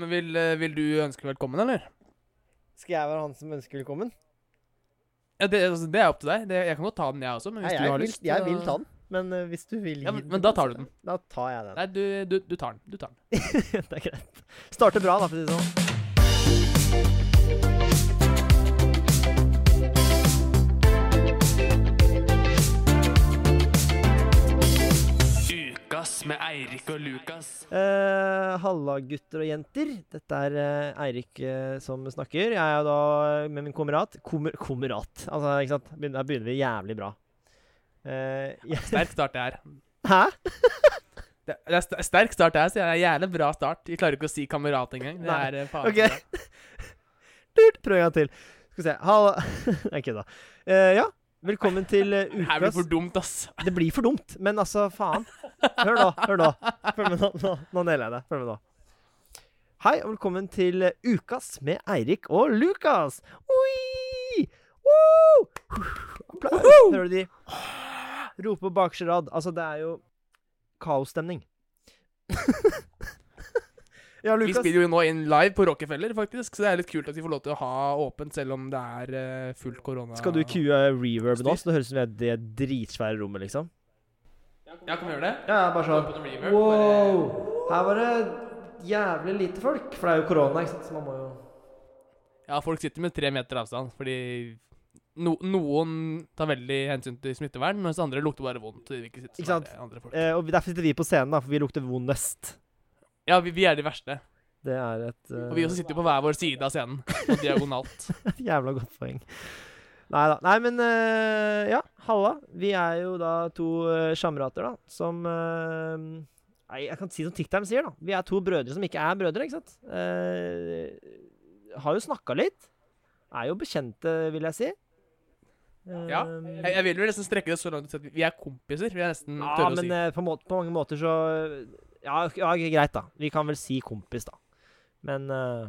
Men vil, eh, vil du ønske velkommen, eller? Skal jeg være han som ønsker velkommen? Ja, det, altså, det er opp til deg. Det, jeg kan godt ta den, jeg også. Men hvis Nei, du har vil, lyst jeg vil ta den. Men eh, hvis du vil Ja, den men- men da tar du den. Da tar jeg den. Nei, du, du, du tar den. Du tar den. det er greit. Starter bra, da, for å si det sånn. Med Eirik og Lukas. Eh, Halla, gutter og jenter. Dette er eh, Eirik eh, som snakker. Jeg er da med min kamerat Kommer, Kamerat. Altså, ikke sant? Begyn- Da begynner vi jævlig bra. Eh, jeg, Sterk start, det her. hæ? Det, det er sterk start, det her, så det er jævlig bra start. Jeg klarer ikke å si kamerat engang. Det Nei. er eh, faen Ok. Prøv en gang til. Skal vi se. Halla Nei, kødda. Eh, ja, velkommen til Ukas. Det blir for dumt, ass. Det blir for dumt, men altså, faen. Hør nå, hør nå. Følg med nå. Nå, nå jeg det. Følg med nå. Hei, og velkommen til eh, Ukas med Eirik og Lukas. Oi! Woo! Applaus. Hører du de? Rope på bakerste rad. Altså, det er jo kaosstemning. ja, Vi spiller jo nå inn live på Rockefeller, faktisk, så det er litt kult at vi får lov til å ha åpent selv om det er eh, fullt korona. Skal du cue reverb nå, så det høres ut som vi er det dritsvære rommet, liksom? Ja, kan vi gjøre det? Ja, bare sånn. Reverb, Wow! Her var det jævlig lite folk, for det er jo korona, ikke sant, så man må jo Ja, folk sitter med tre meter avstand, fordi no, noen tar veldig hensyn til smittevern, mens andre lukter bare vondt. Ikke Ikke sant? andre folk. eh, Og derfor sitter vi på scenen, da, for vi lukter vondest. Ja, vi, vi er de verste. Det er et uh, Og vi også sitter jo på hver vår side av scenen, på diagonalt. jævla godt poeng. Nei da. Nei, men uh, ja, halla. Vi er jo da to uh, skamerater, da, som uh, Nei, jeg kan si som tittelen sier, da. Vi er to brødre som ikke er brødre, ikke sant? Uh, har jo snakka litt. Er jo bekjente, vil jeg si. Ja, Eh, Jeg, jeg vil jo nesten strekke det så langt at vi er kompiser. Vi er nesten Ja, tørre å men si. Ja, på, må på mange måter så ja, ja, greit, da. Vi kan vel si kompis, da. Men uh...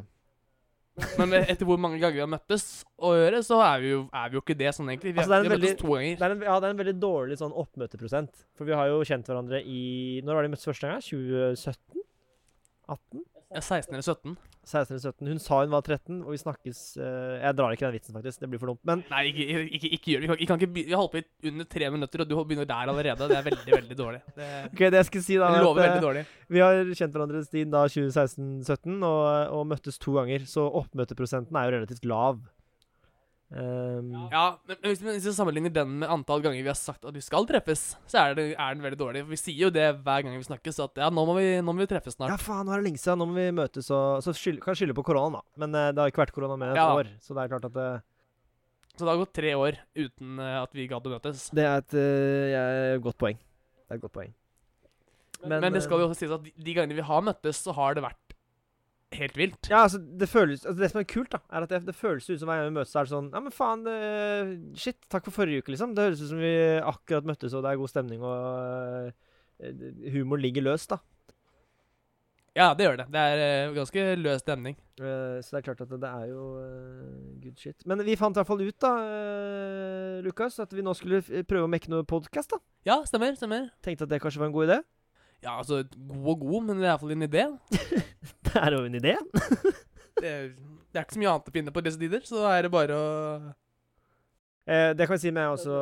Men etter hvor mange ganger vi har møttes å gjøre, så er vi jo, er vi jo ikke det sånn, egentlig. Vi, Altså, det vi en har møttes to ganger. det, en, ja, det er en veldig dårlig sånn oppmøteprosent. For vi har jo kjent hverandre i Når var det vi møttes første gang? 2017? 18? Ja, 16 eller 17. 16 eller 17. Hun sa hun var 13, og vi snakkes uh, Jeg drar ikke den vitsen, faktisk. Det blir for dumt. Men Nei, ikke, ikke, ikke gjør det. Vi kan, ikke Vi har holdt på i under tre minutter, og du begynner der allerede. Det er veldig, veldig dårlig. Det, ok, det jeg skal si, da er lover at, veldig eh, dårlig. Vi har kjent hverandre siden da 2016-17 og, og møttes to ganger, så oppmøteprosenten er jo relativt lav. Um, Ja, men men hvis, men hvis vi sammenligner den med antall ganger vi har sagt at vi skal treffes, så er, det, er den veldig dårlig. For vi sier jo det hver gang vi snakkes, at ja, nå må vi, nå må vi treffes Ja, faen, nå er det lenge siden. Nå må vi møtes og Så skyld, kan skylde på koronaen, da. Men uh, det har ikke vært korona med et Ja. år, så det er klart at det, Så det har gått tre år uten uh, at vi gadd å møtes. det er et uh, jeg- godt poeng. Det er et godt poeng. Men, det skal eh, jo også sies at de, de gangene vi har møttes, så har det vært helt vilt. Ja, altså, det føles altså, Det som er kult, da, er at det, det føles ut som hver gang vi møtes, er det sånn Ja, men faen, det, shit, takk for forrige uke, liksom. Det høres ut som vi akkurat møttes, og det er god stemning, og uh, humor ligger løs, da. Ja, det gjør det. Det er uh, ganske løs stemning. Uh, så det er klart at det, det er jo good shit. Men vi fant i hvert fall ut, da, Lukas, at vi nå skulle prøve å mekke noe podkast, da. Ja, stemmer. stemmer. Tenkte at det kanskje var en god idé. Ja, altså, god og god, men det er iallfall en idé. Det er jo en idé. Det, er- det er ikke så mye annet å finne på i disse tider, så da er det bare å Eh, det kan jeg si med også,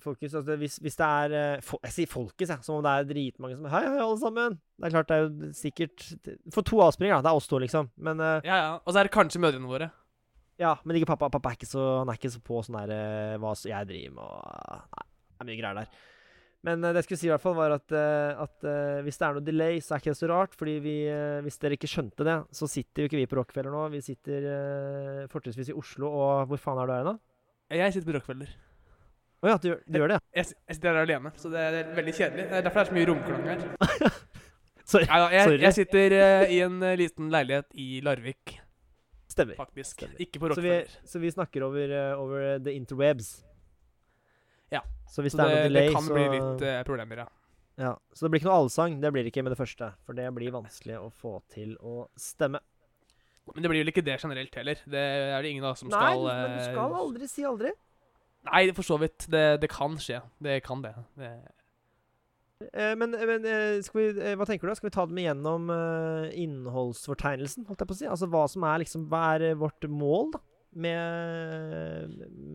folkens. Altså, hvis, hvis det er eh, Jeg sier folkens, jeg, som om det er dritmange som Hei, hei, alle sammen. Det er klart det er jo sikkert For to avspring, da. Det er oss to, liksom. Men eh, Ja, ja. Og så er det kanskje mødrene våre. ja, men ikke pappa. Pappa er ikke så, han er ikke så på sånn der eh, hva jeg driver med og Nei, det er mye greier der. Men eh, det jeg skulle si i hvert fall, var at, eh, at eh, hvis det er noe delay, så er ikke det så rart. Fordi vi, hvis dere ikke skjønte det, så sitter jo ikke vi på Rockefeller nå. Vi sitter uh, fortrinnsvis i Oslo, og hvor faen er du her nå? Jeg sitter på Rockefeller. Å ja, du, du gjør det, ja. Jeg, jeg sitter her alene, så det er veldig kjedelig. Det er derfor det er så mye romklang her. Sorry. Ja, jeg, jeg sitter uh, i en uh, liten leilighet i Larvik, Stemmer. faktisk. Stemmer. Ikke på Så vi, så vi snakker over, over the interwebs. Så hvis Så det, det, er noe det kan så bli litt uh, problemer, ja. Ja, Så det blir ikke noe allsang. Det blir det ikke med det første. For det blir vanskelig å få til å stemme. Men det blir vel ikke det generelt heller. Det er det ingen av oss som Nei, skal men du eh, skal aldri si aldri. Nei, for så vidt. Det, det kan skje. Det kan det. det. Eh, men men skal vi, hva tenker du? Skal vi ta dem igjennom innholdsfortegnelsen, holdt jeg på å si? Altså hva som er liksom Hva er vårt mål, da? Med,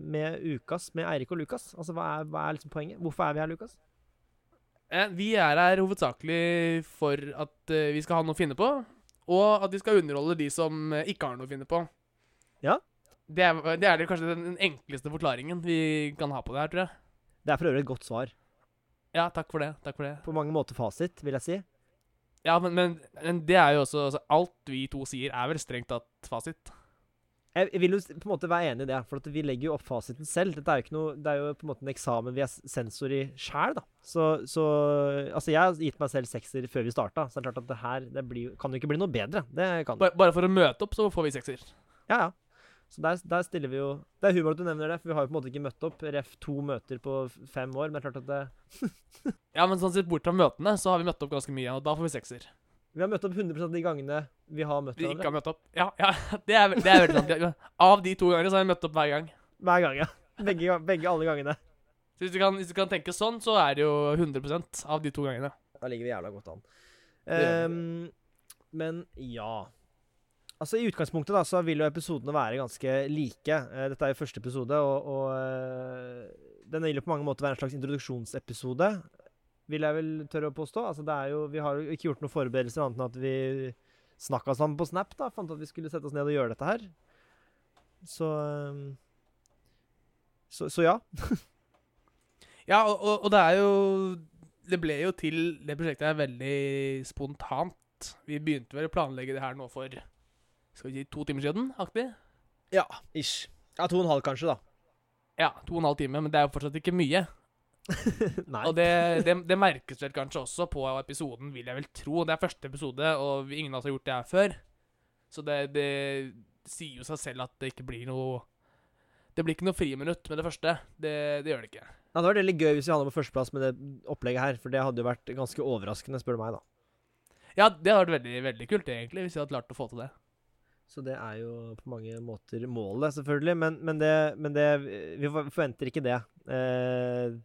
med Ukas, med Eirik og Lukas? Altså hva er, hva er liksom poenget? Hvorfor er vi her, Lukas? Eh, vi er her hovedsakelig for at eh, vi skal ha noe å finne på, og at vi skal underholde de som eh, ikke har noe å finne på. Ja. Det er, det er kanskje den den enkleste forklaringen vi kan ha på det her, tror jeg. Det er for øvrig et godt svar. Ja, takk for det. Takk for det. På mange måter fasit, vil jeg si. Ja, men, men, men det er jo også altså, Alt vi to sier, er vel strengt tatt fasit. Jeg vil jo på en måte være enig i det, for at vi legger jo opp fasiten selv. Dette er jo ikke noe, det er jo på en måte en eksamen vi er sensor i sjæl, da. Så, så Altså, jeg har gitt meg selv sekser før vi starta, så det er klart at det her det blir, kan jo ikke bli noe bedre. Det kan. Bare, bare for å møte opp, så får vi sekser. Ja, ja. Så der, der stiller vi jo Det er humor at du nevner det, for vi har jo på en måte ikke møtt opp. Ref to møter på fem år, men det er klart at det Ja, men sånn sett bort fra møtene, så har vi møtt opp ganske mye, og da får vi sekser. Vi har møtt opp 100 av de gangene vi har møtt Vi ikke har møtt opp. Ja, ja, det er, det er veldig sant. Av de to gangene så har vi møtt opp hver gang. Hver gang, ja. Begge, begge alle gangene. Så hvis du, kan, hvis du kan tenke sånn, så er det jo 100 av de to gangene. Da ligger vi jævla godt an. Um. Men ja Altså I utgangspunktet da, så vil jo episodene være ganske like. Eh, dette er jo første episode, og, og eh, den vil jo på mange måter være en slags introduksjonsepisode. Vil jeg vel tørre å påstå. Altså det er jo, Vi har jo ikke gjort noen forberedelser annet enn at vi snakka sammen på Snap. da, Fant at vi skulle sette oss ned og gjøre dette her. Så ehm, Så, så ja. Ja, og, og, og det er jo Det ble jo til Det prosjektet er veldig spontant. Vi begynte vel å planlegge det her nå for Skal vi si to timer siden? Aktig? Ja, ish. Ja, to og en halv kanskje, da. Ja, to og en halv time, men det er jo fortsatt ikke mye. Og det, det, det merkes vel kanskje også på episoden, vil jeg vel tro. Det er første episode, og ingen av oss har gjort det her før. Så det, det sier jo seg selv at det ikke blir noe Det blir ikke noe friminutt med det første. Det, det gjør det ikke. Ja, det hadde vært veldig gøy hvis vi havna på førsteplass med det opplegget her, for det hadde jo vært ganske overraskende, spør du meg, da. Ja, det hadde vært veldig, veldig kult, egentlig, hvis vi hadde klart å få til det. Så det er jo på mange måter målet, selvfølgelig, men, men, det, men det Vi forventer ikke det eh,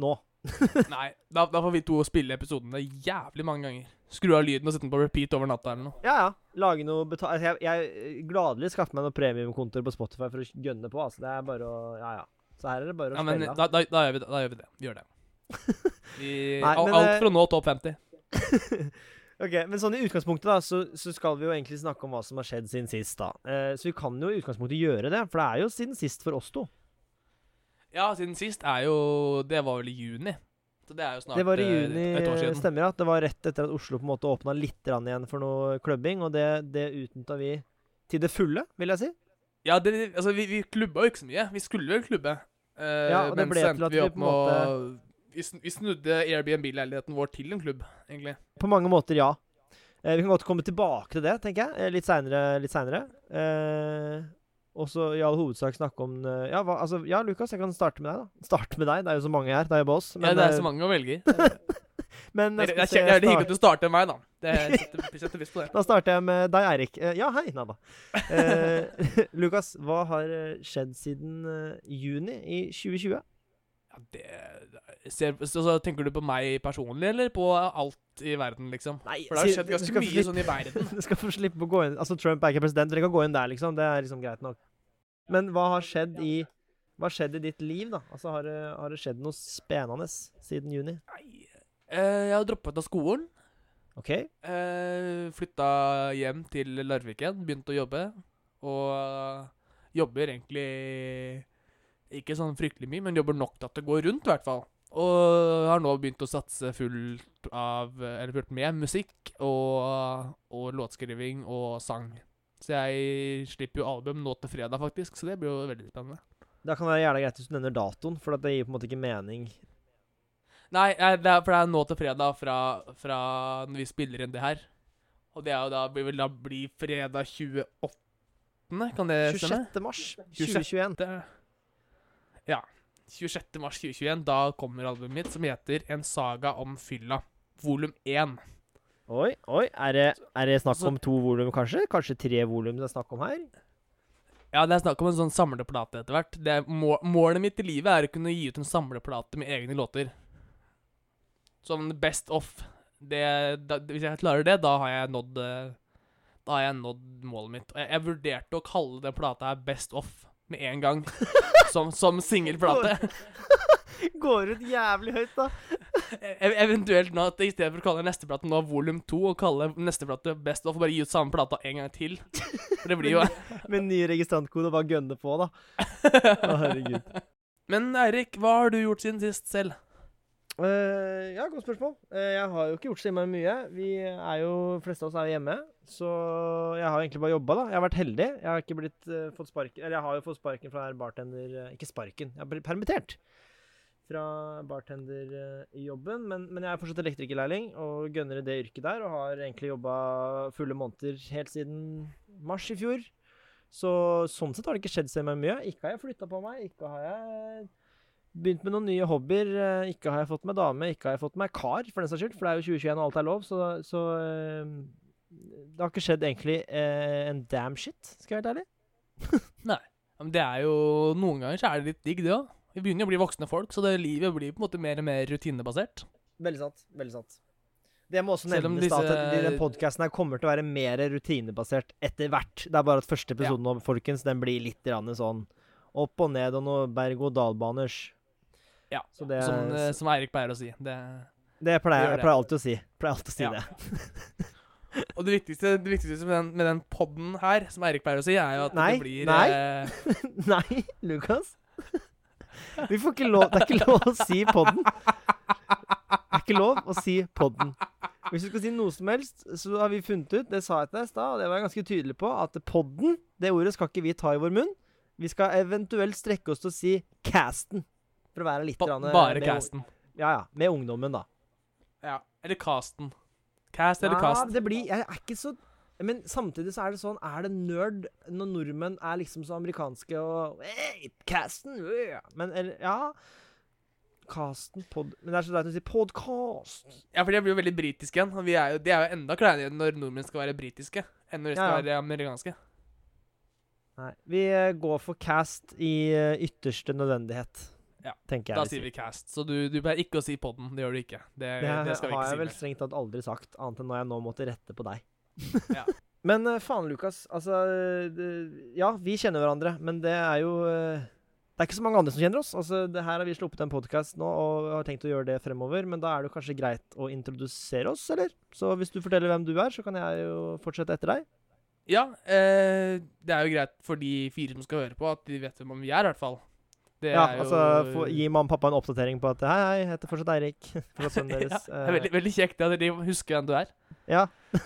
nå. Nei, da, da får vi to spille episodene jævlig mange ganger. Skru av lyden og sette den på repeat over natta eller noe. Ja, ja. Lage noe beta altså, jeg, jeg gladelig skaffer meg noen premiumkontoer på Spotify for å gønne på. Altså, det er bare å Ja, ja. Så her er det bare å Ja, men spille. da, da, da, gjør vi det. da gjør vi det. Vi gjør det. Vi, Nei, al- men, alt eh, for å nå topp 50. Ok, Men sånn i utgangspunktet da, så, så skal vi jo egentlig snakke om hva som har skjedd siden sist. da. Eh, så vi kan jo i utgangspunktet gjøre det, for det er jo siden sist for oss to. Ja, siden sist er jo Det var vel i juni. Så det er jo snart Det var i eh, juni, et år siden. stemmer at Det var rett etter at Oslo på en måte åpna litt igjen for noe klubbing, og det, det utnytta vi til det fulle, vil jeg si. Ja, det, altså, vi, vi klubba jo ikke så mye. Vi skulle vel klubbe. uh, Ja, og det men ble til at vi opp på en med å vi, snudde Airbnb-leiligheten vår til en klubb, egentlig. På mange måter, ja. Uh, vi kan godt komme tilbake til det, tenker jeg, litt seinere. Litt senere. Eh, og så i all hovedsak snakke om eh, Ja, hva, altså, ja, Lukas, jeg kan starte med deg, da. Starte med deg, det er jo så mange her. Det er jo boss. ja, det er eh, så mange å velge i. Men jeg er, skal det er, start- hyggelig at du starter med meg, da. Det setter, setter pris på det. Da starter jeg med deg, Eirik. Eh, ja, hei. Nei da. Eh, Lukas, hva har eh, skjedd siden eh, juni i 2020? Ja, det ser, så, så Tenker du på meg personlig, eller på alt i verden, liksom? Nei, For det har skjedd ganske mye slippe- sånn i verden. Du skal få slippe å gå inn Altså, Trump er ikke president, dere kan gå inn der, liksom. Det er liksom greit nok. Men hva har skjedd i Hva har skjedd i ditt liv, da? Altså, har det, har det skjedd noe spennende siden juni? Nei, eh, jeg har droppa ut av skolen. OK? Eh, flytta hjem til Larvik igjen, begynte å jobbe. Og eh, jobber egentlig ikke sånn fryktelig mye, men jobber nok til at det går rundt, i hvert fall. Og har nå begynt å satse fullt av Eller fullt med musikk og, og låtskriving og sang. Så jeg slipper jo album nå til fredag, faktisk, så det blir jo veldig spennende. Da kan det være jævla greit hvis du nevner datoen, for det gir på en måte ikke mening. Nei, det er, for det er nå til fredag fra, fra når vi spiller inn det her. Og det er jo da, blir vel da bli fredag 28., kan det stemme? 26. mars 2021. Det, ja. 26. mars 2021. Da kommer albumet mitt som heter En saga om fylla. Volum 1. Oi, oi. Er det, er det snakk om to volum, kanskje? Kanskje tre volum det er snakk om her? Ja, det er snakk om en sånn samleplate etter hvert. Er må, målet mitt i livet er å kunne gi ut en samleplate med egne låter. Sånn best off. Det, da, hvis jeg klarer det, da har jeg nådd eh, Da har jeg nådd målet mitt. Jeg, jeg vurderte å kalle den plata her Best Off med en gang. som som singelplate. Går ut jævlig høyt, da. E- Eventuelt nå at i stedet for å kalle neste plate nå volum 2, og kalle neste plate Best og bare gi ut samme plata en gang til. For det blir jo Med ny registrantkode og bare gønne på, da. Å, herregud. Men Eirik, hva har du gjort siden sist selv? Eh, ja, godt spørsmål. Uh, jeg har jo ikke gjort så innmari mye. Vi er jo, fleste av oss er jo hjemme, så jeg har egentlig bare jobba, da. Jeg har vært heldig. Jeg har ikke blitt uh, fått sparken Eller jeg har jo fått sparken fra bartender Ikke sparken, jeg har blitt permittert fra bartenderjobben. Men, men jeg er fortsatt elektrikerlærling og gønner i det yrket der, og har egentlig jobba fulle måneder helt siden mars i fjor. Så sånn sett har det ikke skjedd så mye. Ikke har jeg flytta på meg, ikke har jeg begynt med noen nye hobbyer. eh, Ikke har jeg fått meg dame, ikke har jeg fått meg kar, for den saks skyld. For det er jo 2021 og alt er lov, så, så eh, Det har ikke skjedd egentlig eh, en damn shit, skal jeg være helt ærlig. Nei. Men det er jo Noen ganger så er det litt digg, det òg. Vi begynner jo å bli voksne folk, så det livet blir på en måte mer og mer rutinebasert. Veldig sant. Veldig sant. Det må også nevnes disse... at disse- den podkasten her kommer til å være mer rutinebasert etter hvert. Det er bare at første episoden nå, folkens, den blir litt sånn opp og ned og noe berg-og-dal-baners. Ja, Så det, Som, eh, som Eirik pleier å si. Det, det pleier jeg pleier alltid å si. Pleier alltid å si Ja. det. og det viktigste, det viktigste med den, med den podden her, som Eirik pleier å si, er jo at Nei, det blir nei. eh, Nei, Lukas. Vi får ikke lov Det er ikke lov å si podden. Det er ikke lov å si podden. Hvis du skal si noe som helst, så har vi funnet ut, det sa jeg til deg i stad, og det var jeg ganske tydelig på, at podden, det ordet skal ikke vi ta i vår munn. Vi skal eventuelt strekke oss til å si casten. For å være litt ba, eh, bare med- casten. Ja, ja. Med ungdommen, da. Ja. Eller casten. Cast eller Ja, cast. det blir Jeg er ikke så Men samtidig så er det sånn Er det nerd når nordmenn er liksom så amerikanske og hey, Casten! øh!» Men eller, ja Casten pod... Men det er så leit å si podcast. Ja, for det blir jo veldig britisk igjen. Vi er jo, det er jo enda kleinere når nordmenn skal være britiske, enn når de skal Ja, ja. være amerikanske. Nei. Vi eh, går for cast i eh, ytterste nødvendighet, Ja, tenker jeg. Da sier vi cast. Så du, du pleier ikke å si podden. Det gjør du ikke. Det, Det, det skal vi har ikke jeg si vel mer. strengt tatt aldri sagt, annet enn når jeg nå måtte rette på deg. Ja. Men eh, faen, Lukas. Altså det, Ja, vi kjenner hverandre, men det er jo eh, Det er ikke så mange andre som kjenner oss. Altså, det Her har vi sluppet en podkast nå og har tenkt å gjøre det fremover, men da er det kanskje greit å introdusere oss, eller? Så hvis du forteller hvem du er, så kan jeg jo fortsette etter deg. Ja, eh, det er jo greit for de fire som skal høre på, at de vet hvem vi er, i hvert fall. Det Ja, jo altså få, Gi mamma og pappa en oppdatering på at Hei, hei, jeg heter fortsatt Eirik. Fortsatt sønnen ja, det er veldig, veldig kjekt at de husker hvem du er. Eh, ja.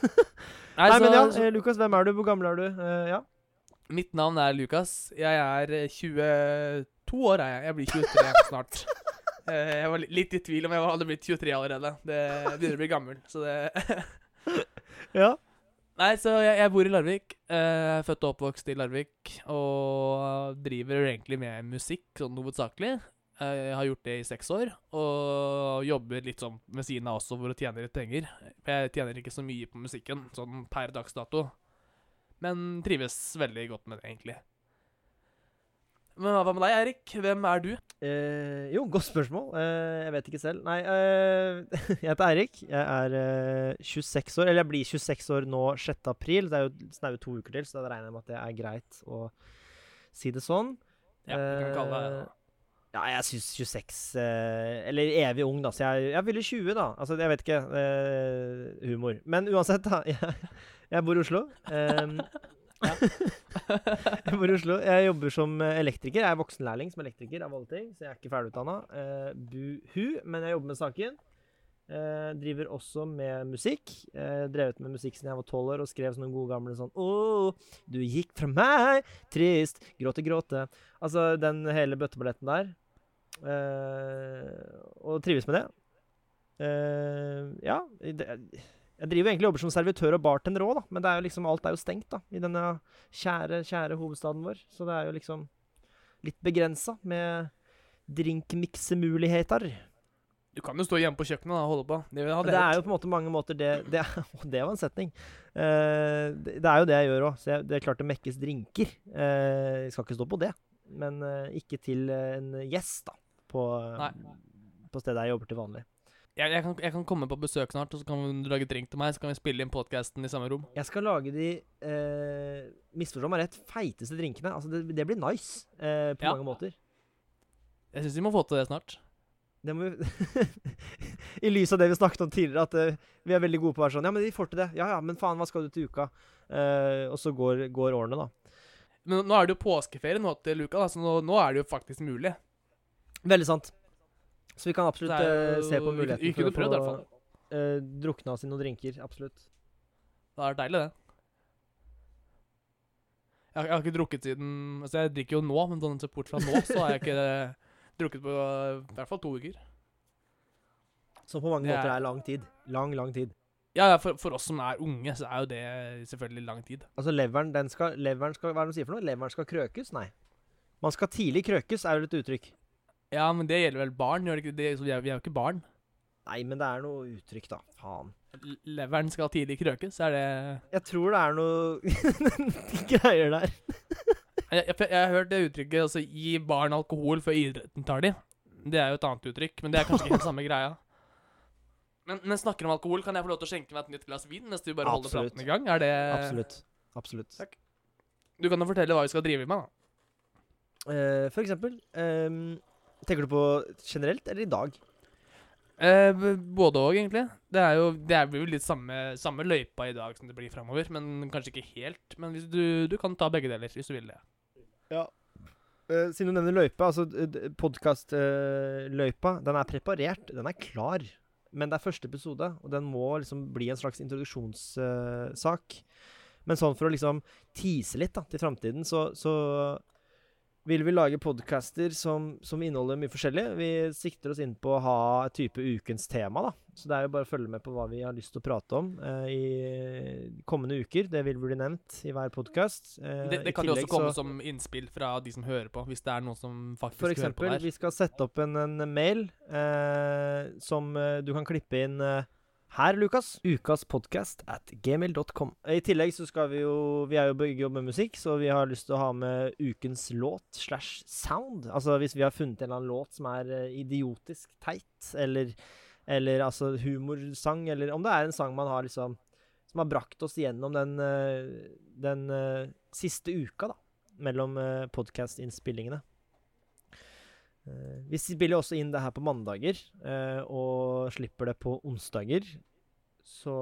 Nei, Nei, så, men ja, så, eh, Lukas, hvem er du? Hvor gammel er du? Uh, ja. mitt navn er Lukas. Jeg er eh, 22 år, er jeg. Jeg blir 23 snart. Uh, jeg var litt i tvil om jeg hadde blitt 23 allerede. Det begynner å bli gammel, så det ja. Nei, så jeg, jeg bor i Larvik. Eh, født og oppvokst i Larvik. Og driver egentlig med musikk, sånn hovedsakelig. Eh, jeg har gjort det i seks år. Og jobber litt sånn ved siden av også for å tjene litt penger. Jeg tjener ikke så mye på musikken, sånn per dags dato. Men trives veldig godt med det, egentlig. Men hva med deg, Erik? Hvem er du? Eh, jo, godt spørsmål. Eh, jeg vet ikke selv. Nei, eh, jeg heter Eirik. Jeg er eh, 26 år. Eller jeg blir 26 år nå 6. april. Det er jo snaue to uker til, så da regner jeg med at det er greit å si det sånn. Ja, vi kan kalle det Eh, Ja, jeg syns 26 eh, Eller evig ung, da. Så jeg, jeg ville 20, da. Altså, jeg vet ikke. Eh, humor. Men uansett, da. Jeg, jeg bor i Oslo. Jeg bor i Oslo. Jeg jobber som eh, elektriker. Jeg er voksenlærling som elektriker av alle ting, så jeg er ikke ferdigutdanna. Uh, buhu, men jeg jobber med saken. Uh, driver også med musikk. Uh, drevet med musikk siden jeg var tolv år og skrev sånne gode gamle sånn Å, du gikk fra meg, trist, gråte, gråte. Altså den hele bøtteballetten der. Uh, og trives med det. Eh, ja. Det, jeg driver egentlig jobber som servitør og bartender òg, da. Men det er jo liksom, alt er jo stengt da, i denne kjære, kjære hovedstaden vår. Så det er jo liksom litt begrensa med drinkmiksemuligheter. Du kan jo stå hjemme på kjøkkenet da, og holde på. Det, Det er jo på en måte mange måter det Det, det var en setning. Uh, det, det er jo det jeg gjør òg. Det er klart det mekkes drinker. Uh, jeg skal ikke stå på det. Men uh, ikke til en gjest, da. På, på stedet jeg jobber til vanlig. Jeg, jeg, kan, jeg kan komme på besøk snart, og så kan du lage drink til meg. Så kan vi spille inn podkasten i samme rom. Jeg skal lage de eh, Misforstå meg rett, feiteste drinkene. Altså, det, det blir nice eh, på Ja. mange måter. Jeg syns vi må få til det snart. Det må vi I lys av det vi snakket om tidligere, at uh, vi er veldig gode på å være sånn Ja, men vi får til det. Ja ja, men faen, hva skal du til uka? Uh, og så går, går årene, da. Men nå er det jo påskeferie nå til uka, da, så nå, nå er det jo faktisk mulig. Veldig sant. Så vi kan absolutt er eh, jo- se på muligheten vi kunne for prøvd, å hvert få uh, drukna oss i noen drinker. Absolutt. Det er deilig, det. Jeg, har- jeg har ikke drukket siden Altså, jeg drikker jo nå, men sånn bort fra nå, så har jeg ikke drukket på eh, i hvert fall to uker. Som på mange er- måter er lang tid. Lang, lang tid. Ja, ja, for, for oss som er unge, så er jo det selvfølgelig lang tid. Altså, leveren, den skal, leveren skal Hva er det de sier for noe? Leveren skal krøkes? Nei. Man skal tidlig krøkes, er jo et uttrykk. Ja, men det gjelder vel barn, gjør det ikke det? Så vi er, vi er jo ikke barn. Nei, men det er noe uttrykk, da. Faen. Leveren skal tidlig krøkes, er det Jeg tror det er noe greier der. jeg, jeg, jeg har hørt det uttrykket altså, gi barn alkohol før idretten tar de. Det er jo et annet uttrykk, men det er kanskje ikke den samme greia. Men, men snakker om alkohol, kan jeg få lov til å skjenke meg et nytt glass vin mens du bare holder Absolutt. praten i gang? Er det Absolutt. Absolutt. Takk. Du kan jo fortelle hva vi skal drive med, da. Uh, for eksempel ehm, Tenker du på generelt eller i dag? Eh, både òg, egentlig. Det er jo det er jo litt samme, samme løypa i dag som det blir framover, men kanskje ikke helt. Men hvis du, du kan ta begge deler, hvis du vil det. Ja. Eh, siden du nevner løypa, altså podkastløypa, den er preparert, den er klar. Men det er første episode, og den må liksom bli en slags introduksjonssak. Men sånn for å liksom tease litt da, til framtiden, så, så vil vi lage podcaster som, som inneholder mye forskjellig. Vi sikter oss inn på å ha et type ukens tema, da. Så det er jo bare å følge med på hva vi har lyst til å prate om eh, i kommende uker. Det vil bli nevnt i hver podkast. Eh, Det, det kan jo også komme så- som innspill fra de som hører på, hvis det er noen som faktisk For hører på eksempel, der. vi skal sette opp en, en mail eh, som eh, du kan klippe inn eh, her, Lukas. Ukaspodcast at gmail.com. I tillegg så skal vi jo Vi er jo begge jobber med musikk, så vi har lyst til å ha med ukens låt slash sound. Altså hvis vi har funnet en eller annen låt som er eh, idiotisk teit, eller, eller altså humorsang, eller om det er en sang man har liksom Som har brakt oss gjennom den, eh, den eh, siste uka, da. Mellom podkast-innspillingene. Eh, vi spiller også inn det her på mandager, eh, og slipper det på onsdager. Så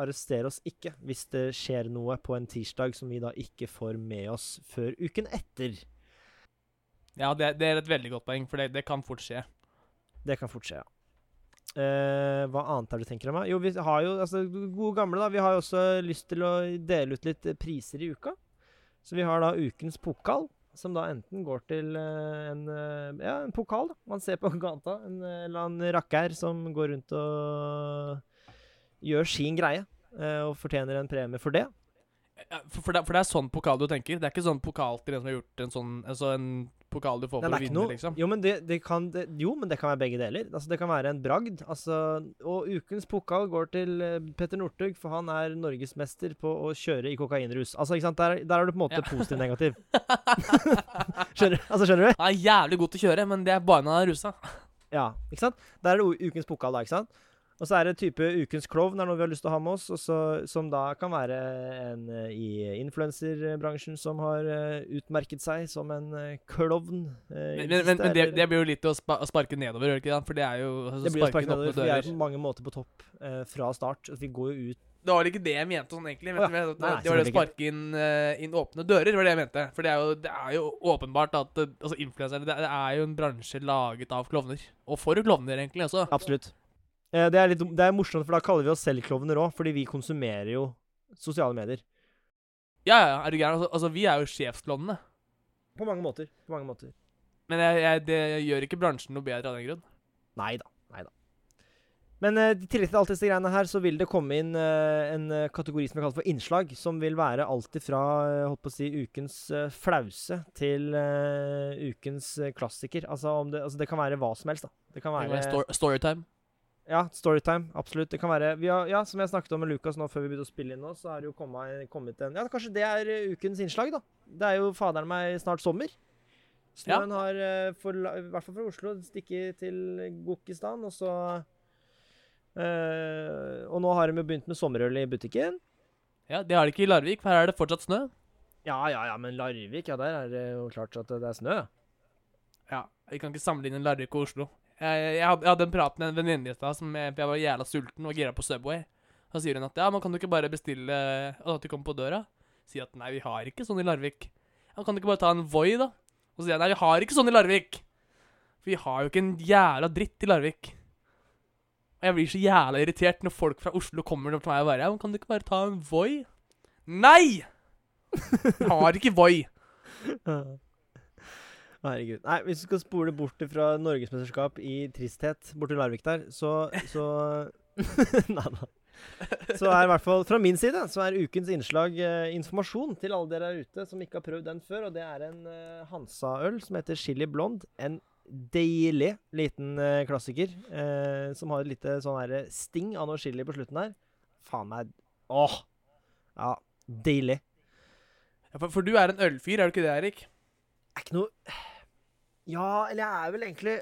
arrester oss ikke hvis det skjer noe på en tirsdag som vi da ikke får med oss før uken etter. Ja, det, det er et veldig godt poeng, for det, det kan fort skje. Det kan fort skje, ja. Eh, hva annet er det du tenker om? Jo, vi har jo altså, gode gamle, da. Vi har jo også lyst til å dele ut litt priser i uka. Så vi har da ukens pokal, som da enten går til eh, en, eh, ja, en pokal da, man ser på gata. En eh, eller annen rakker som går rundt og gjør sin greie, og fortjener en premie for det. For, for, det, for det er sånn pokal du tenker? Det er ikke sånn pokal til en som har gjort en sånn Altså en pokal du får for å vinne, noe, liksom? jo, men det, det kan, det, jo, men det kan være begge deler. Altså, det kan være en bragd. Altså, og ukens pokal går til eh, Petter Northug, for han er norgesmester på å kjøre i kokainrus. Altså, ikke sant? Der, der er du på en måte Ja. positiv-negativ. skjønner, altså, skjønner du? Han er jævlig god til å kjøre, men det er bare når han er rusa. Ja, ikke sant? Der er det ukens pokal, da, ikke sant? Og så er det type ukens klovn, er noe vi har lyst til å ha med oss, og så, som da kan være en eh, i influenserbransjen som har eh, utmerket seg som en klovn. eh, i Men, men, men, men det, det blir jo litt å, spa, å sparke nedover, gjør det ikke det? For det er jo altså, Det blir å sparke nedover, for vi er på mange måter på topp eh, fra start. Vi går jo ut Det var ikke det jeg mente sånn, egentlig. Å ja. Det, det var det å sparke inn, inn åpne dører, var det jeg mente. For det er jo, det er jo åpenbart at altså, influensere det, det er jo en bransje laget av klovner. Og for klovner, egentlig, også. Absolutt. Eh, det, er litt, det er morsomt, for da kaller vi oss selv klovner òg, fordi vi konsumerer jo sosiale medier. Ja, ja, er du gæren? Altså, altså, vi er jo sjefsklovnene. På mange måter. På mange måter. Men jeg, jeg, det gjør ikke bransjen noe bedre av den grunn. Nei da. Nei da. Men eh, i tillegg til alt disse greiene her, så vil det komme inn eh, en kategori som vi kaller for innslag, som vil være alt ifra holdt på å si, ukens flause til ukens klassiker. Altså, om det, altså det kan være hva som helst, da. Det kan være Storytime. Ja, storytime. Absolutt. Det kan være vi har, Ja, som jeg snakket om med Lukas nå før vi begynte å spille inn nå, så har det jo kommet, kommet en Ja, kanskje det er eh, ukens innslag, da. Det er jo faderen meg snart sommer. Snøen har, eh, for, I hvert fall fra Oslo, stikket til Gokistan, og så øh, og nå har de jo begynt med sommerøl i butikken. Ja, Det har de ikke i Larvik, for her er det fortsatt snø. Ja, ja, ja, men Larvik, ja, der er det jo klart at det er snø. Ja, Vi kan ikke sammenligne Larvik og Oslo. Jeg, hadde, jeg hadde en prat med en venninne i stad jeg, var jævla sulten og gira på Subway. Så sier hun at ja, man kan du ikke bare bestille at de kommer på døra? Sier at nei, vi har ikke sånn i Larvik. Ja, kan du ikke bare ta en Voi, da? Og så sier jeg nei, vi har ikke sånn i Larvik. For vi har jo ikke en jævla dritt i Larvik. Og jeg blir så jævla irritert når folk fra Oslo kommer til meg og bare ja, men kan du ikke bare ta en Voi? Nei! Vi har ikke Voi. Herregud. Nei, hvis du skal spole bort fra norgesmesterskap i tristhet borti Larvik der, så, så Nei da. Så er i hvert fall fra min side så er ukens innslag eh, informasjon til alle dere der ute som ikke har prøvd den før. Og det er en eh, Hansa-øl som heter Chili Blond. En deilig liten eh, klassiker eh, som har et lite sånn her sting av noe chili på slutten her. Faen meg Åh! Ja, deilig. Ja, for, for du er en ølfyr, er du ikke det, Erik? er ikke noe Ja, eller jeg er vel egentlig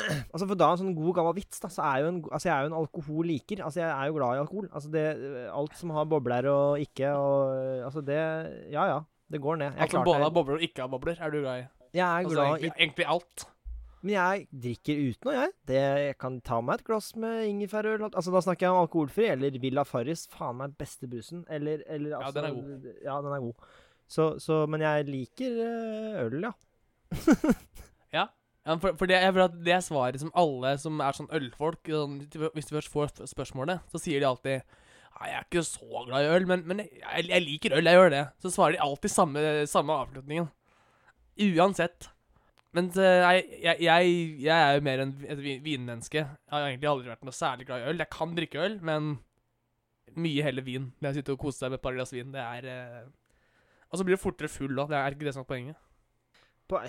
Altså For da en sånn god, gammel vits, da, så er jo en, altså jeg er jo en alkoholiker. Altså Jeg er jo glad i alkohol. Altså det, Alt som har bobler og ikke og Altså det Ja ja, det går ned. Jeg Alt som både har bobler og ikke har bobler, er du glad i? jeg er Altså, glad egentlig, i egentlig alt. Men jeg drikker uten noe, jeg. Det, jeg kan ta meg et glass med ingefærøl. Altså Da snakker jeg om alkoholfri. Eller Villa Farris. Faen meg beste brusen. Eller, eller Ja, altså den er god. Ja, den er god. Så, så Men jeg liker eh, øl, ja. Ja, for, for det, jeg det er svaret som alle som er sånn ølfolk sånn, Hvis de først får spørsmålet, så sier de alltid Nei, jeg er ikke så glad i øl, men, men jeg, jeg liker øl, jeg gjør det. Så svarer de alltid samme, samme avslutningen. Uansett. Men eh, jeg, jeg, jeg, jeg er jo mer enn et vinmenneske. Jeg har egentlig aldri vært noe særlig glad i øl. Jeg kan drikke øl, men mye heller vin. Når jeg sitter og koser seg med et par glass vin, det er eh, Og så blir det fortere full òg. Det er ikke det som er poenget. På,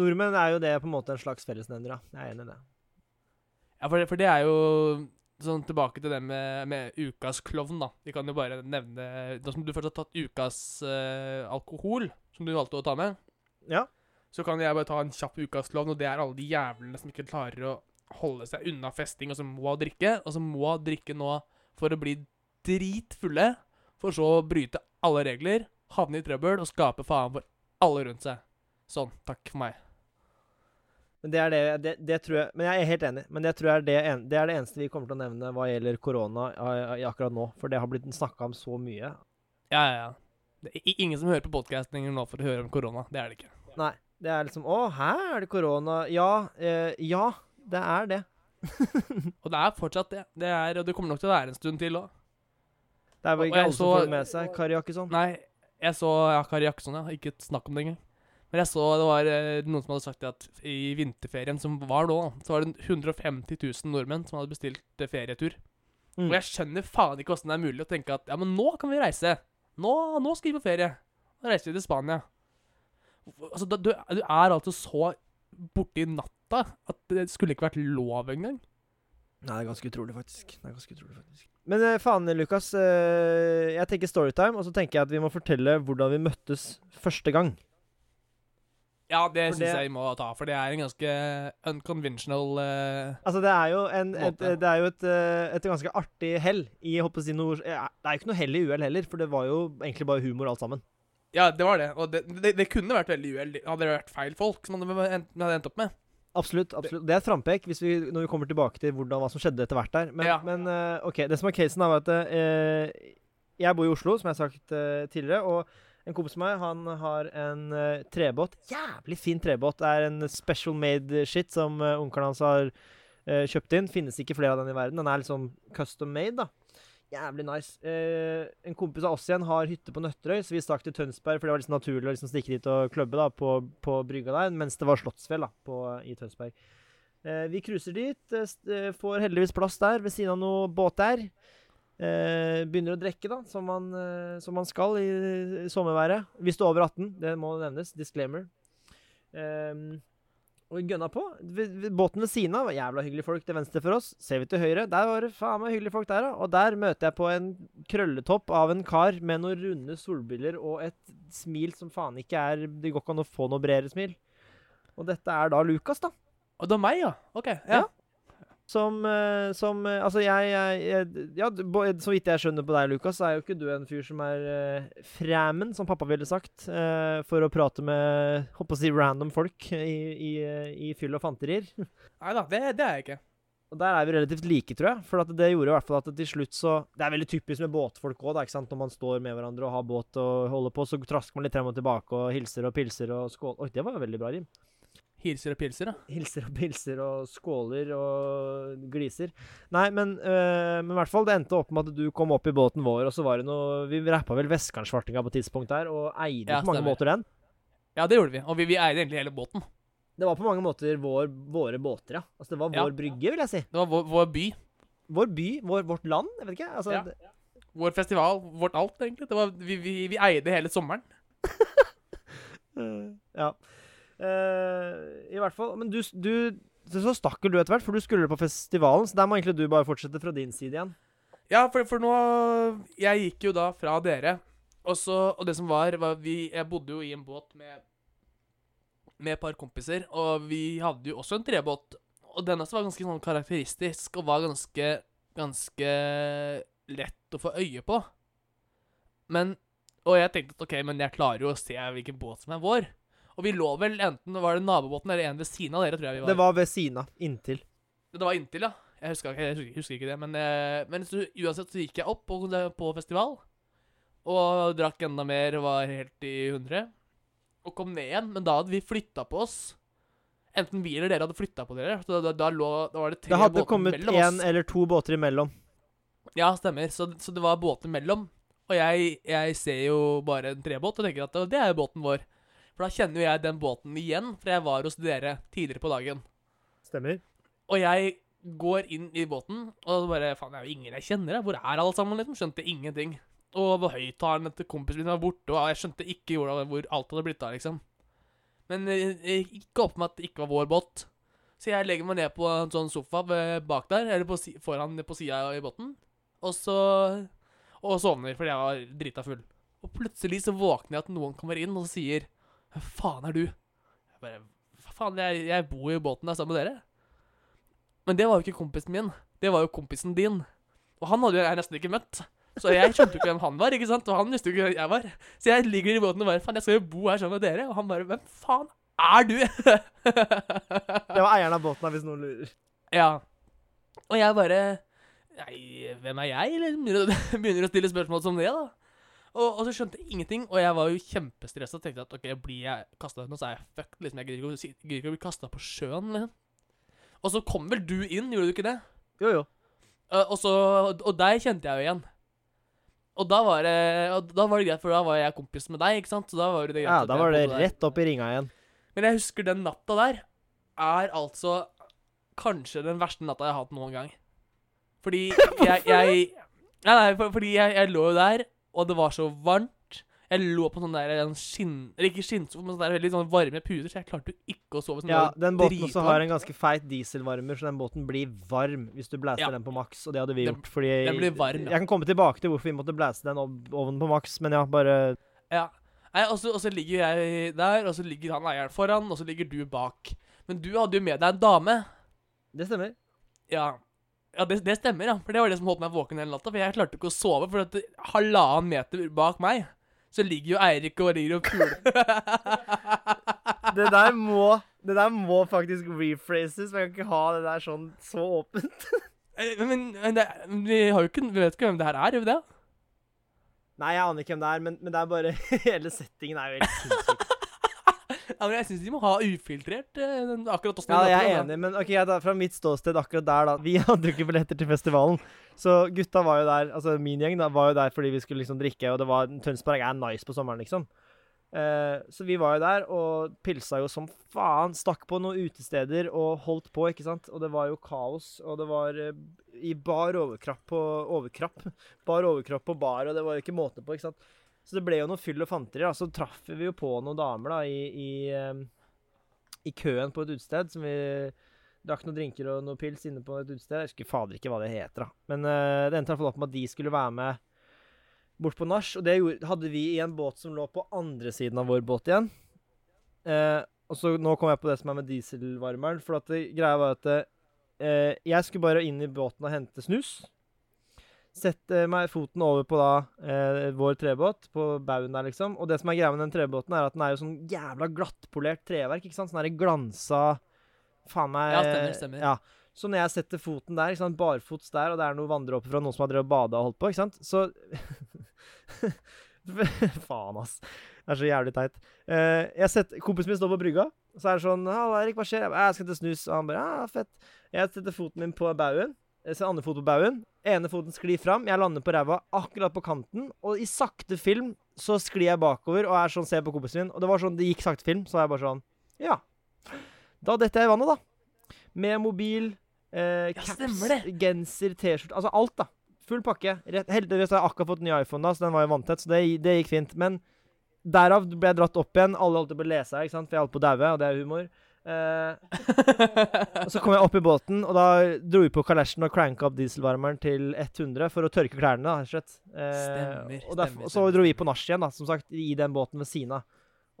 nordmenn er jo det på en måte en slags fellesnevner, da. Jeg er enig i det. Ja, for det, for det er jo sånn tilbake til det med, med ukas klovn, da. Vi kan jo bare nevne Da som du først har tatt ukas uh, alkohol, som du valgte å ta med, Ja. så kan jeg bare ta en kjapp ukas klovn, og det er alle de jævlene som ikke klarer å holde seg unna festing, og som må drikke, og som må drikke nå for å bli dritfulle, for så å bryte alle regler, havne i trøbbel og skape faen for alle rundt seg. Sånn. Takk for meg. Men det er det, det, det tror jeg Men jeg er helt enig. Men det tror jeg er det, en, det er det eneste vi kommer til å nevne hva gjelder korona akkurat nå. For det har blitt snakka om så mye. Ja, ja, ja. Det er ingen som hører på podkasten nå for å høre om korona. Det er det ikke. Nei. Det er liksom Å, hæ, er det korona? Ja. Eh, ja, det er det. Og det er fortsatt det. det er, og det kommer nok til å være en stund til òg. Det er vel ikke jeg alle som får det med seg. Kari Jakkesson. Nei, jeg så ja, Kari Jakkesson, ja. Ikke snakk om det engang. Men jeg så det var eh, noen som hadde sagt at i vinterferien som var nå, så var det 150 000 nordmenn som hadde bestilt eh, ferietur. Mm. Og jeg skjønner faen ikke åssen det er mulig å tenke at ja, men nå kan vi reise. Nå, nå skal vi på ferie. Nå reiser vi til Spania. Altså, du, du er altså så borti natta at det skulle ikke vært lov engang. Nei, det er ganske utrolig, faktisk. Det er ganske utrolig, faktisk. Men eh, faen, Lukas. jeg tenker storytime, og så tenker jeg at vi må fortelle hvordan vi møttes første gang. Ja, det syns det- jeg vi må ta, for det er en ganske unconventional uh, Altså, det er jo, en, et, det er jo et, eh, et ganske artig hell i håper si noe Det er jo ikke noe hell i uhell heller, for det var jo egentlig bare humor alt sammen. Ja, det var det. Og det, det, det kunne vært veldig uhell. Hadde det vært feil folk som hadde endt, hadde endt opp med. Absolutt. absolutt. Det er et frampek hvis vi, når vi kommer tilbake til hvordan, hva som skjedde etter hvert der. Men, Ja. men eh, OK, det som er casen, er at eh, jeg bor i Oslo, som jeg har sagt eh, tidligere. og en kompis av meg han har en uh, trebåt. Jævlig fin trebåt. Det er en special made shit som uh, onkelen hans har uh, kjøpt inn. Finnes ikke flere av den i verden. Den er liksom custom made, da. Jævlig nice. Uh, en kompis av oss igjen har hytte på Nøtterøy, så vi stakk til Tønsberg, for det var liksom naturlig å liksom stikke dit og klubbe da, på, på brygga der, mens det var Slottsfjell da, på, i Tønsberg. Uh, vi cruiser dit, uh, får heldigvis plass der, ved siden av noe båt der. Eh, begynner å drikke, da, som man, eh, som man skal i, sommerværet. Hvis du er over 18, det må nevnes. Disclaimer. Ehm, og gønna på. Båten ved siden av var jævla hyggelige folk til venstre for oss. Ser vi til høyre, der var det faen meg hyggelige folk der, da. Og der møter jeg på en krølletopp av en kar med noen runde solbriller og et smil som faen ikke er Det går ikke an å få noe bredere smil. Og dette er da Lukas, da. Og det var meg, ja. OK. Ja. Ja. Som, eh, som eh, Altså, jeg, jeg, Ja, så vidt jeg skjønner på deg, Lukas, så er jo ikke du en fyr som er uh, fræmen, som pappa ville sagt, uh, for å prate med Håper å si random folk i, i, eh, i fyll og fanterier. Nei da, det, det er jeg ikke. Og der er vi relativt like, tror jeg. For at det gjorde i hvert fall at til slutt så Det er veldig typisk med båtfolk òg. Når man står med hverandre og har båt og holder på, så trasker man litt frem og tilbake og hilser og pilser og skål... Oi, det var jo veldig bra rim. Hilser og pilser, da. Hilser og pilser og skåler og gliser. Nei, men, øh, men i hvert fall, det endte opp med at du kom opp i båten vår, og så var det noe Vi rappa vel Vestkantssvartinga på et tidspunkt der, og eide Ja, på mange måter den. Ja, det gjorde vi. Og vi, vi eide egentlig hele båten. Det var på mange måter vår, våre båter, ja. Altså, det var Ja. vår brygge, vil jeg si. Det var vår, vår by. Vår by, vår, vårt land. Jeg vet ikke. Altså, Ja. Vår festival. Vårt alt, egentlig. Det var, vi, vi, vi eide hele sommeren. Ja. Eh, I hvert fall. Men du, du så så stakk du etter hvert, for du skulle på festivalen. Så der må egentlig du bare fortsette fra din side igjen. Ja, for, for nå Jeg gikk jo da fra dere. Og, så, og det som var, var vi Jeg bodde jo i en båt med Med et par kompiser, og vi hadde jo også en trebåt. Og den også var ganske sånn karakteristisk, og var ganske Ganske lett å få øye på. Men Og jeg tenkte at OK, men jeg klarer jo å se hvilken båt som er vår. Og vi lå vel enten var det nabobåten eller en ved siden av dere, tror jeg vi var. Det var ved siden av. Inntil. Det var inntil, ja. Jeg husker jeg husker, husker ikke det. Men, eh, men så, uansett så gikk jeg opp på, på festival. Og drakk enda mer, var helt i hundre. Og kom ned igjen. Men da hadde vi flytta på oss. Enten vi eller dere hadde flytta på dere. Så da, da, lå, da var det tre Det hadde kommet mellom én eller to båter imellom. Ja, stemmer. Så, så det var båter mellom. Og jeg, jeg ser jo bare en trebåt og tenker at det er båten vår. For da kjenner jo jeg den båten igjen, for jeg var hos dere tidligere på dagen. Stemmer. Og jeg går inn i båten, og bare Faen, det er jo ingen jeg kjenner. jeg. Hvor er alle sammen? liksom? Skjønte ingenting. Og hvor høyttaleren til kompisen min var borte, og jeg skjønte ikke hvor, alt hadde blitt av, liksom. Men eh, jeg gikk opp med at det ikke var vår båt. Så jeg legger meg ned på en sånn sofa bak der, eller på, foran på sida i båten, og så Og sovner fordi jeg var drita full. Og plutselig så våkner jeg at noen kommer inn og sier Hva faen er du? Jeg bare faen, jeg, jeg bor i båten der sammen med dere. Men det var jo ikke kompisen min. Det var jo kompisen din. Og han hadde jo jeg nesten ikke møtt. Så jeg skjønte jo ikke hvem han var, ikke sant? og han visste jo ikke hvem jeg var. Så jeg ligger i båten og bare Faen, jeg skal jo bo her sammen med dere. Og han bare Hvem faen er du? Det var eieren av båten, hvis noen lurer. ja. Og jeg bare Nei, hvem er jeg? Eller begynner å stille spørsmål som det, da. Og, og så skjønte jeg ingenting, og jeg var jo kjempestressa og tenkte at ok, blir jeg kasta ut nå, så er jeg fucked. Liksom, jeg gidder ikke, å bli kasta på sjøen. Liksom. Og så kom vel du inn, gjorde du ikke det? Jo, jo. Uh, og så Og deg kjente jeg jo igjen. Og da var det da var det greit, for da var jeg kompis med deg, ikke sant? Så da var det greit Ja, da var det rett opp i ringa igjen. Men jeg husker den natta der er altså kanskje den verste natta jeg har hatt noen gang. Fordi jeg, jeg Nei, nei, for, fordi jeg, jeg lå jo der, og det var så varmt. Jeg lå på sånn der en skinn... Eller ikke skinnsofa, men sånn der veldig sånn varme puter, så jeg klarte jo ikke å sove. Sånn Ja, den båten også har en ganske feit dieselvarmer, så den båten blir varm hvis du blæser Ja. den på maks, og det hadde vi Den- gjort fordi den blir varm, ja. Jeg kan komme tilbake til hvorfor vi måtte blæse den ovnen på maks, men ja, bare Ja. Nei, og så, ligger jeg der, og så ligger han eieren foran, og så ligger du bak. Men du hadde jo med deg en dame. Det stemmer. Ja. Ja, det, det stemmer, ja. For det var det som holdt meg våken hele natta. For jeg klarte ikke å sove, for at halvannen meter bak meg så ligger jo Eirik og rir og puler. Det der må Det der må faktisk rephrases, Man kan ikke ha det der sånn så åpent. Eh, men, men det, vi har jo ikke Vi vet ikke hvem det her er, gjør vi det? Nei, jeg aner ikke hvem det er, men, men det er bare Hele settingen er jo helt sinnssyk. Ja, men jeg syns de må ha ufiltrert eh, akkurat åssen Ja, jeg er enig, men ok, ja, da, fra mitt ståsted akkurat der, da Vi hadde jo ikke billetter til festivalen, så gutta var jo der Altså min gjeng da, var jo der fordi vi skulle liksom drikke, og det var Tønsberg er nice på sommeren, liksom. Eh, så vi var jo der og pilsa jo som faen. Stakk på noen utesteder og holdt på, ikke sant. Og det var jo kaos, og det var eh, i bar overkropp på overkropp. Bar overkropp på bar, og det var jo ikke måte på, ikke sant. Så det ble jo noe fyll og fanteri. da. Så traff vi jo på noen damer da i, i, eh, i køen på et utested som vi drakk noen drinker og noen pils inne på et utested. Jeg husker fader ikke hva det heter, da. Men uh, det endte i hvert fall opp med at de skulle være med bort på nach. Og det gjorde, hadde vi i en båt som lå på andre siden av vår båt igjen. Uh, og så nå kom jeg på det som er med dieselvarmeren. For at det, greia var at eh, Jeg skulle bare inn i båten og hente snus. Sette meg foten over på da eh, vår trebåt, på baugen der, liksom. Og det som er greia med den trebåten, er at den er jo sånn jævla glattpolert treverk. ikke sant? Sånn der glansa Faen meg Ja, stemmer, stemmer. Ja. Så når jeg setter foten der, ikke sant, barfots der, og det er noe vanndråper fra noen som har drevet bada og holdt på, ikke sant, så Faen, ass. Det er så jævlig teit. Uh, jeg setter, kompisen min står på brygga, så er det sånn 'Halla, Erik, hva skjer?' Jeg, bare, 'Jeg skal til snus.' Og han bare 'Ja, fett'. Jeg setter foten min på baugen. Jeg andre fot på baugen. Ene foten sklir fram. Jeg lander på ræva akkurat på kanten. Og i sakte film så sklir jeg bakover og er sånn, ser på kompisen min. Og det var sånn, det gikk sakte film, så var jeg bare sånn Ja. Da detter jeg i vannet, da. Med mobil, eh, caps, ja, genser, T-skjorte. Altså alt, da. Full pakke. Rett- Heldigvis har jeg akkurat fått ny iPhone, da, så den var jo vanntett, så det, det gikk fint. Men derav ble jeg dratt opp igjen. Alle holdt på å lese her, ikke sant? for jeg holdt på å daue, og det er humor. Eh, og så kom jeg opp i båten, og da dro vi på kalesjen og cranka opp dieselvarmeren til 100 for å tørke klærne, da, slett. Eh, Stemmer, og, derfor, og så dro vi på nach igjen, da, som sagt, i den båten ved siden av.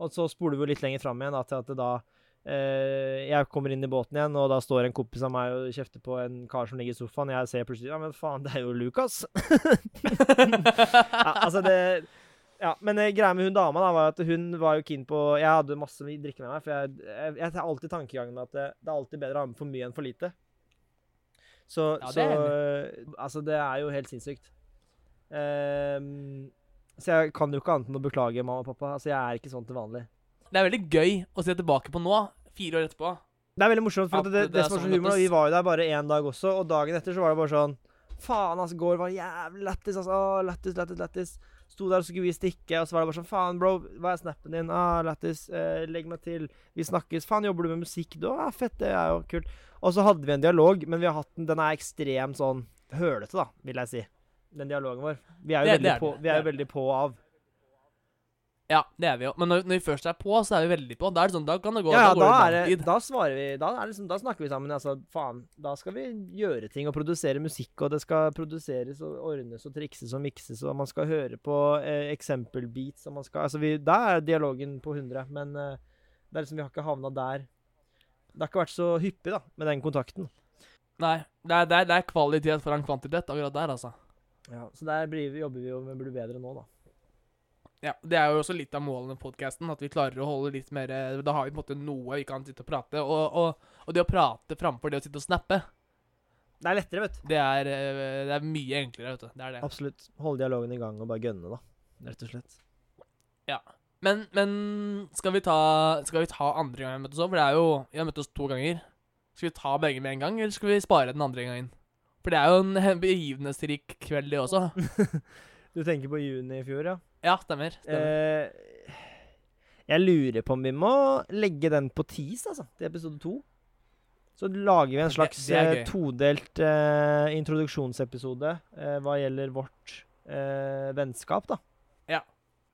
Og så spoler vi jo litt lenger fram igjen da, til at det da eh, Jeg kommer inn i båten igjen, og da står en kompis av meg og kjefter på en kar som ligger i sofaen. Jeg ser plutselig Ja, men faen, det er jo Lukas. ja, altså, det ja, men eh, greia med hun dama da, var at hun var jo keen på Jeg hadde masse drikke med meg, for jeg, jeg, jeg tar alltid tankegangen at det, det er alltid bedre å ha med for mye enn for lite. Så, Ja, det så er Altså, det er jo helt sinnssykt. Ehm, så jeg kan jo ikke annet enn å beklage, mamma og pappa. Altså, jeg er ikke sånn til vanlig. Det er veldig gøy å se tilbake på nå, fire år etterpå. Det er veldig morsomt, for det, det, som var så sånn humor, vi var jo der bare én dag også, og dagen etter så var det bare sånn Faen, altså, går var jævlig lættis, altså. Lættis, lættis, lættis. Sto der, og så skulle vi stikke, og så var det bare sånn Faen, bro, hva er snappen din? Ah, lættis. Eh, legg meg til. Vi snakkes. Faen, jobber du med musikk? Da? Ah, fett, det er jo kult. Og så hadde vi en dialog, men vi har hatt den Den er ekstremt sånn hølete, da, vil jeg si. Den dialogen vår. Vi er jo Det- det veldig, er på, det. vi er jo Det veldig på og av. Ja, det er vi jo. Men når, når vi først er på, så er vi veldig på. Da er det sånn, da kan det gå, Ja, ja, da går da, det lang det, tid. da svarer vi da, er det sånn, da snakker vi sammen. Altså, faen, da skal vi gjøre ting og produsere musikk, og det skal produseres og ordnes og trikses og mikses, og man skal høre på eh, eksempelbeats, og man skal Altså, vi, da er dialogen på 100, men eh, det er liksom, vi har ikke havna der. Det har ikke vært så hyppig, da, med den kontakten. Nei, det er, det, er, det er kvalitet foran kvantitet akkurat der, altså. Ja, så der blir vi, jobber vi jo med å bli bedre nå, da. Ja, Det er jo også litt av målet med podkasten, at vi klarer å holde litt mer Da har vi på en måte noe vi kan sitte og prate. Og, og, og det å prate framfor det å sitte og snappe, Det er lettere, vet du. det er, eh, det er mye enklere, vet du. Det er det. Absolutt. Holde dialogen i gang og bare gønne, da. Rett og slett. Men, men skal, vi ta, skal vi ta andre gang vi møttes òg? For det er jo Vi har møttes to ganger. Skal vi ta begge med en gang, eller skal vi spare den andre gangen? For det er jo en he- begivenhetsrik kveld, det også. Du tenker på juni i fjor, ja? Ja, stemmer. stemmer. Eh, jeg lurer på om vi må legge den på tis, altså, til episode to. Så lager vi en slags det er eh, todelt eh, introduksjonsepisode eh, hva gjelder vårt eh, vennskap, da.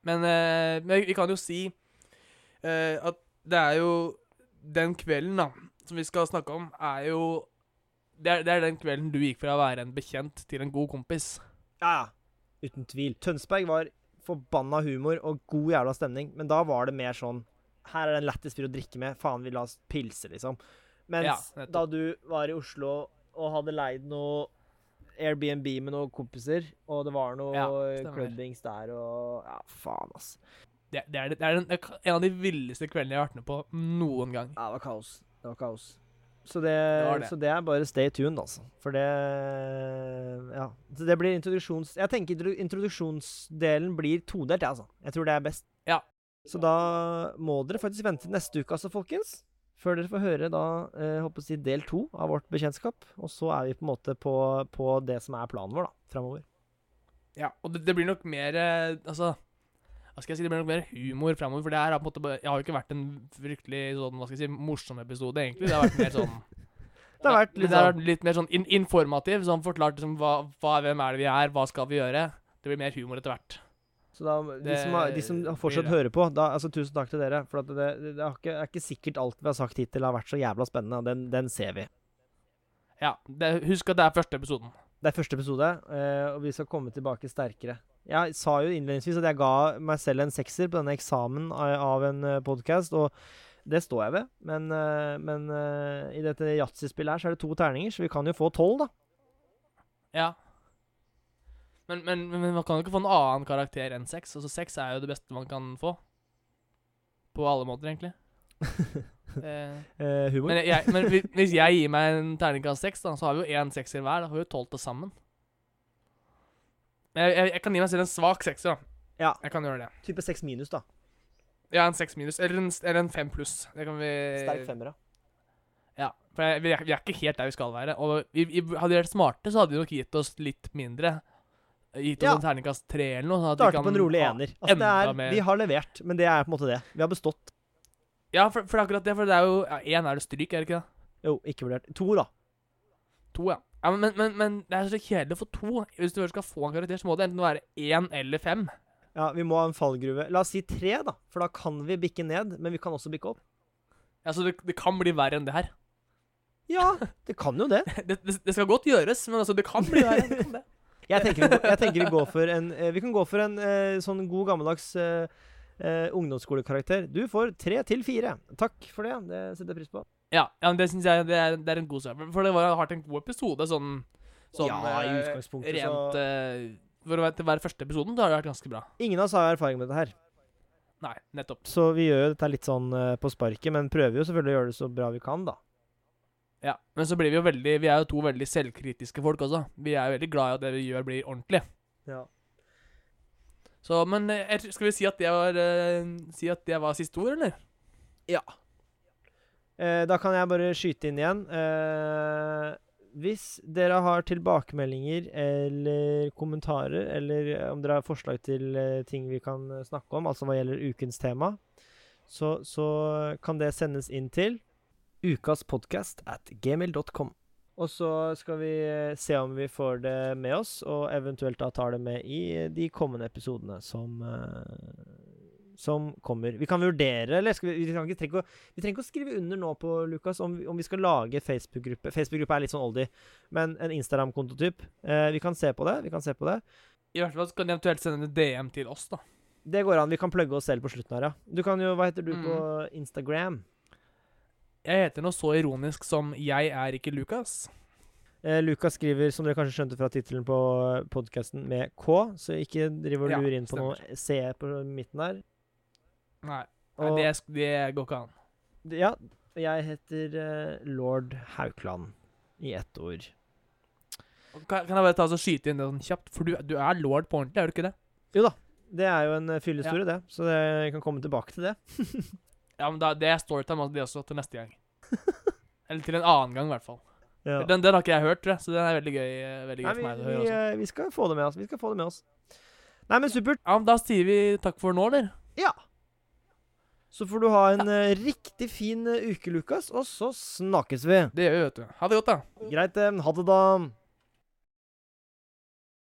Men, eh, men vi kan jo si at det er jo Den kvelden da som vi skal snakke om, er jo det er, det er den kvelden du gikk fra å være en bekjent til en god kompis. Ja, ja. Uten tvil. Tønsberg var forbanna humor og god jævla stemning, men da var det mer sånn Her er det en lættis fyr å drikke med. Faen, vi la oss pilse, liksom. Mens Ja, da du var i Oslo og hadde leid noe Airbnb med noen kompiser, og det var noe Ja, clubbings der og Ja, faen, ass. Det, det er, det er det er en av de villeste kveldene jeg har vært med på noen gang. Ja, det var kaos. Det var kaos. Så det, det det. så det er bare stay tuned, altså. For det Ja. Så det blir introduksjons... Jeg tenker introduksjonsdelen blir todelt, jeg, altså. Jeg tror det er best. Ja. Så da må dere faktisk vente til neste uke, altså, folkens. Før dere får høre da, eh, håper å si, del to av vårt bekjentskap. Og så er vi på en måte på, på det som er planen vår, da, framover. Ja, og det, det blir nok mer eh, Altså, hva skal jeg si, det blir nok mer humor framover. For det her har på en måte bare Jeg har jo ikke vært en fryktelig sånn, hva skal jeg si, morsom episode, egentlig. Det har vært mer sånn Det har vært litt det har sånn vært litt mer sånn in informativ. Sånn forklart liksom, hva, hva, hvem er det vi er, hva skal vi gjøre? Det blir mer humor etter hvert. Så da, de, som, har, de som fortsatt hører på, da, altså tusen takk til dere. For det, det, det ikke, er ikke sikkert alt vi har sagt hittil har vært så jævla spennende. Den, den ser vi. Ja, det, Husk at det er første episoden. Det er første episode, eh, og vi skal komme tilbake sterkere. Jeg sa jo innledningsvis at jeg ga meg selv en sekser på denne eksamen av, en podkast, og Det står jeg ved. Men, eh, men eh, i dette yatzy-spillet her så er det to terninger, så vi kan jo få tolv, da. Ja. Men, men, men man kan jo ikke få en annen karakter enn seks. Altså Seks er jo det beste man kan få. På alle måter, egentlig. eh, Eh, humor. men, jeg, men hvis- jeg gir meg en terningkast seks, så har vi jo én sekser hver. Da har vi jo tolv til sammen. Men jeg, jeg, jeg kan gi meg selv en svak sekser, da. Ja. Jeg kan gjøre det. Type seks minus, da. Ja, en seks minus. Eller en, eller en fem pluss. Det kan vi Sterk femmer, da. Ja. For jeg, vi, er, vi er ikke helt der vi skal være. Og vi, vi, hadde vi vært smarte, så hadde vi nok gitt oss litt mindre. Gitt oss Ja. en terningkast tre eller noe. Sånn Starte på en rolig ener. Altså, det er, vi har levert, men det er på en måte det. Vi har bestått. Ja, for, for akkurat det. For det er jo ja, Én er det stryk, er det ikke det? Jo, ikke vurdert. To, da. To, ja. ja men, men, men det er så kjedelig å få to. Hvis du skal få en karakter, så må det enten være én eller fem. Ja, vi må ha en fallgruve. La oss si tre, da. For da kan vi bikke ned, men vi kan også bikke opp. Ja, Så det, det kan bli verre enn det her. Ja, det kan jo det. Det, det, det skal godt gjøres, men altså, det kan bli verre. enn det. Jeg tenker, vi- jeg tenker vi går for en eh, Vi kan gå for en eh, sånn god gammeldags eh, eh, ungdomsskolekarakter. Du får tre til fire. Takk for det. Det setter jeg pris på. Ja, ja men det syns jeg det er, det er en god sak. For det var, har vært en god episode, sånn, sånn Ja, i eh, utgangspunktet så- Rent eh, For å være til hver første episoden, det har det vært ganske bra. Ingen av oss har erfaring med dette her, Nei, nettopp. så vi gjør jo dette litt sånn eh, på sparket, men prøver jo selvfølgelig å gjøre det så bra vi kan, da. Ja, Men så blir vi jo veldig Vi er jo to veldig selvkritiske folk også. Vi er jo veldig glad i at det vi gjør, blir ordentlig. Ja. Så, men eh, jeg- skal vi si at det var uh, Si at det var siste ord, eller? Eh, da kan jeg bare skyte inn igjen. Eh, hvis dere har tilbakemeldinger eller kommentarer, eller om dere har forslag til eh, ting vi kan snakke om, altså hva gjelder ukens tema, så, så kan det sendes inn til ukaspodcast at gmail.com. Og så skal vi eh, se om vi får det med oss, og eventuelt da tar det med i de kommende episodene som eh, som kommer. Vi kan vurdere eller vi, vi, trenger, ikke å, vi trenger ikke å skrive under nå på Lukas om, om vi skal lage Facebook-gruppe. Facebook-gruppe er litt sånn oldie, men en Instagram-kontotyp. Eh, vi kan se på det. Vi kan se på det. I hvert fall kan de eventuelt sende en DM til oss, da. Det går an. Vi kan plugge oss selv på slutten her, ja. Du kan jo Hva heter du på Mm. Instagram? Jeg heter noe så ironisk som 'Jeg er ikke Lukas'. Eh, Lukas skriver, som dere kanskje skjønte fra tittelen på podkasten, med K, så ikke driv og Ja, inn på noe C på midten der. Nei, nei Og- det, det går ikke an. Ja, jeg heter eh, lord Haukland i ett ord. Kan, kan jeg bare ta og skyte inn det sånn kjapt? For du, du er lord på ordentlig, er du ikke det? Jo da. Det er jo en eh, ja. det. Så jeg kan komme tilbake til det. Ja, men da, det er storytime altså, det også til neste gang. Eller til en annen gang, i hvert fall. Ja. Den, den har ikke jeg hørt, tror jeg, så den er veldig gøy, eh, veldig gøy Nei, for meg å vi, høre også. eh, vi skal få det med oss. Vi skal få det med oss. Nei, men supert. Ja, men Da sier vi takk for nå, eller? Ja. Så får du ha en ja. riktig fin eh, uke, Lukas, og så snakkes vi. Det gjør vi, vet du. Ha det godt, da. Greit. Ha det, da.